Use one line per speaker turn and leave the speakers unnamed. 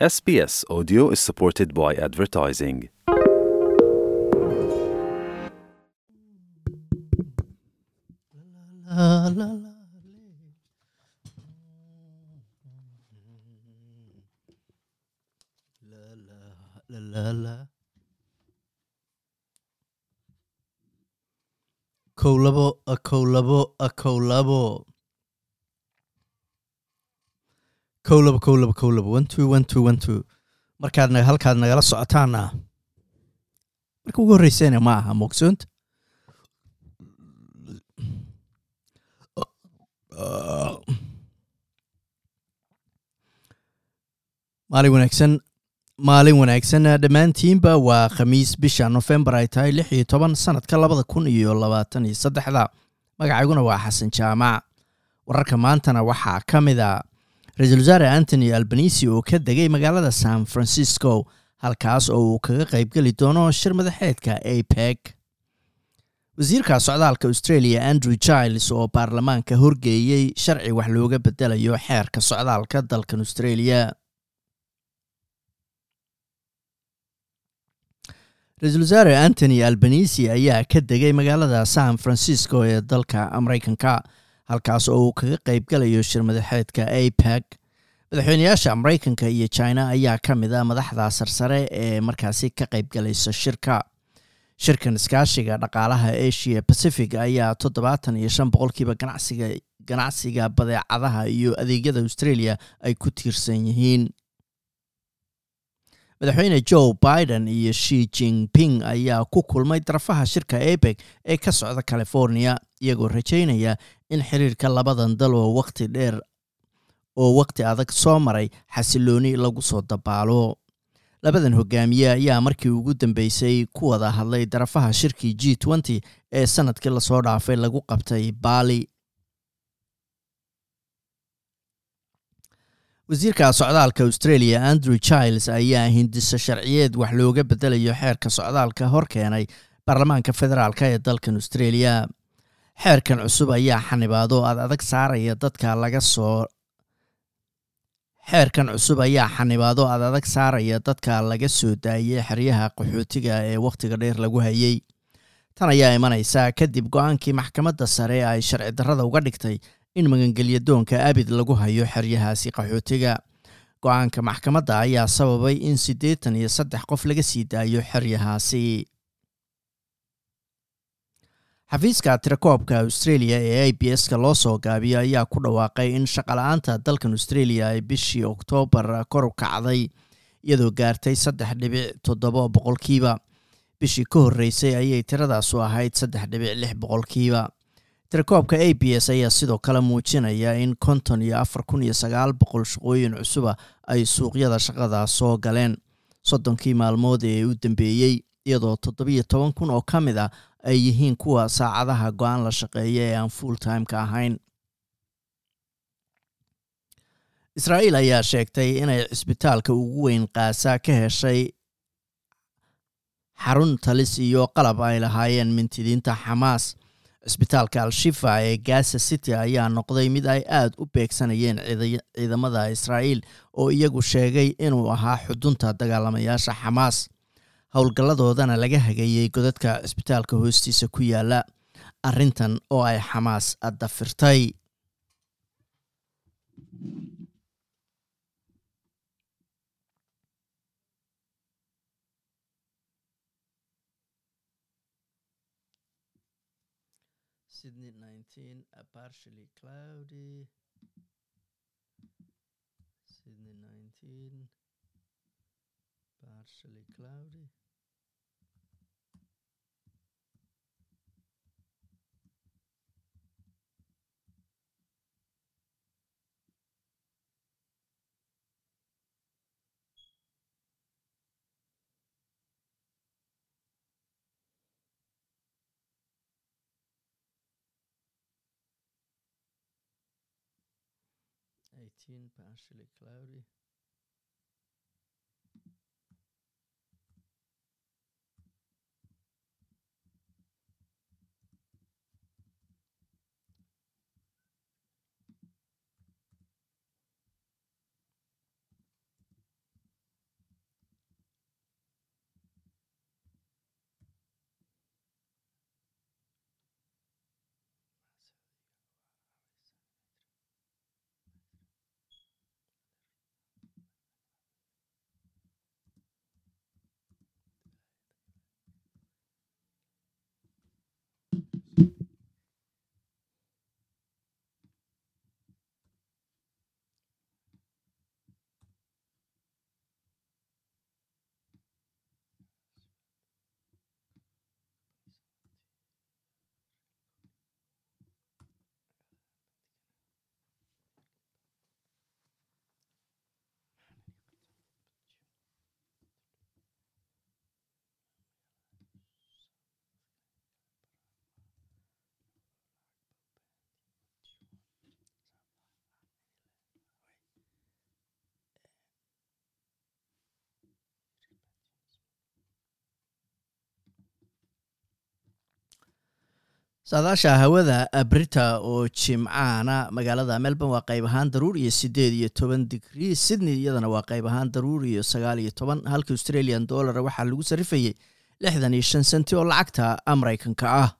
SBS Audio is supported by advertising.
La, la, la, la, la, la, la. kow labo a kow labo a kow kow labo kow one two one two one two. Markaad halkaad nagala socotaana marka ugu horreysayna ma aha mogsoonta maalin wanaagsan maalin wanaagsan dhammaantiinba waa khamiis bisha nofembar ay tahay lix iyo toban sanadka labada kun iyo labaatan iyo saddexda. Magacayguna waa xasan jaamac. Wararka maantana waxaa ka mid a ra'iisul wasaare antony albanisi oo ka degay magaalada san francisco halkaas oo uu kaga qaybgeli doono shir madaxeedka apec wasiirka socdaalka australia andrew giles oo baarlamaanka horgeeyey sharci wax looga bedelayo xeerka socdaalka dalkan australia. Ra'iisul wasaare antony albanisi ayaa ka degay magaalada san francisco ee dalka mareykanka halkaas oo uu kaga qaybgalayo shir madaxeedka apec madaxweynayaasha mareykanka iyo china ayaa ka mid a madaxda sarsare ee markaasi ka qaybgalaysa shirka. Shirkan iskaashiga dhaqaalaha asia pacific ayaa toddobaatan iyo shan boqolkiiba ganacsiga ganacsiga badeecadaha iyo adeegyada australia ay ku tiirsan yihiin. Madaxweyne joe biden iyo shi jingping ayaa ku kulmay darafaha shirka apec ee ka socda california iyagoo rajaynaya in xiriirka labadan dal oo waqti dheer oo waqti adag soo maray xasilooni lagu soo dabaalo. Labadan hogaamiye ayaa markii ugu dambeysay ku wada hadlay darafaha shirkii g nty ee sannadkii la soo dhaafay lagu qabtay baali wasiirka socdaalka australia andrew giles ayaa hindiso sharciyeed wax looga bedelayo xeerka socdaalka hor keenay baarlamaanka federaalk ee dalkan australia xeerkan cusub ayaa xanibaado ad adag saaraya dadka laga soo xeerkan cusub ayaa xanibaado ad adag saaraya dadka laga soo daayay xeryaha qaxootiga ee wakhtiga dheer lagu hayay. Tan ayaa imanaysa kadib go'aankii maxkamadda sare ay sharci darrada uga dhigtay in magangelyadoonka abid lagu hayo xeryahaasi qaxootiga. Go'aanka maxkamadda ayaa sababay in siddeetan iyo saddex qof laga sii daayo xeryahaasi xafiiska tirakoobka australia ee i b s ka loo soo gaabiyo ayaa ku dhawaaqay in shaqala-aanta dalkan australia ay bishii oktoobar kor u kacday iyadoo gaartay saddex dhibic toddoba boqolkiiba bishii ka horreysay ayay tiradaasu ahayd saddex dhibic lix boqolkiiba tirakoobka a b s ayaa sidoo kale muujinaya in konton iyo afar kun iyo sagaal boqol shaqooyin cusuba ay suuqyada shaqada soo galeen. Soddonkii maalmood ee u dambeeyey iyadoo toddobiyo toban kun oo ka mid a ay yihiin kuwa saacadaha go'aan la shaqeeya ee aan full timeka ahayn. Israa'iil ayaa sheegtay inay cisbitaalka ugu weyn kaasa ka heshay xarun talis iyo qalab ay lahaayeen mintidiinta xamaas cisbitaalka al-shifa ee gaza city ayaa noqday mid ay aada u beegsanayeen ciidamada israa'iil oo iyagu sheegay inuu ahaa xudunta dagaalamayaasha xamaas howlgalladoodana laga hagayey godadka cisbitaalka hoostiisa ku yaalla arrintan oo ay xamaas dafirtay Sydney 19, partially cloudy. Sydney 19, partially cloudy. Eighteen partially cloudy. Saadaasha hawada brita oo jimcaana magaalada melbourne waa qayb ahaan daruur iyo siddeed iyo toban digrii sydney iyadana waa qayb ahaan daruur iyo sagaal iyo toban halka australian dollar waxaa lagu sarrifayay lixdan iyo shan senti oo lacagta maraykanka ah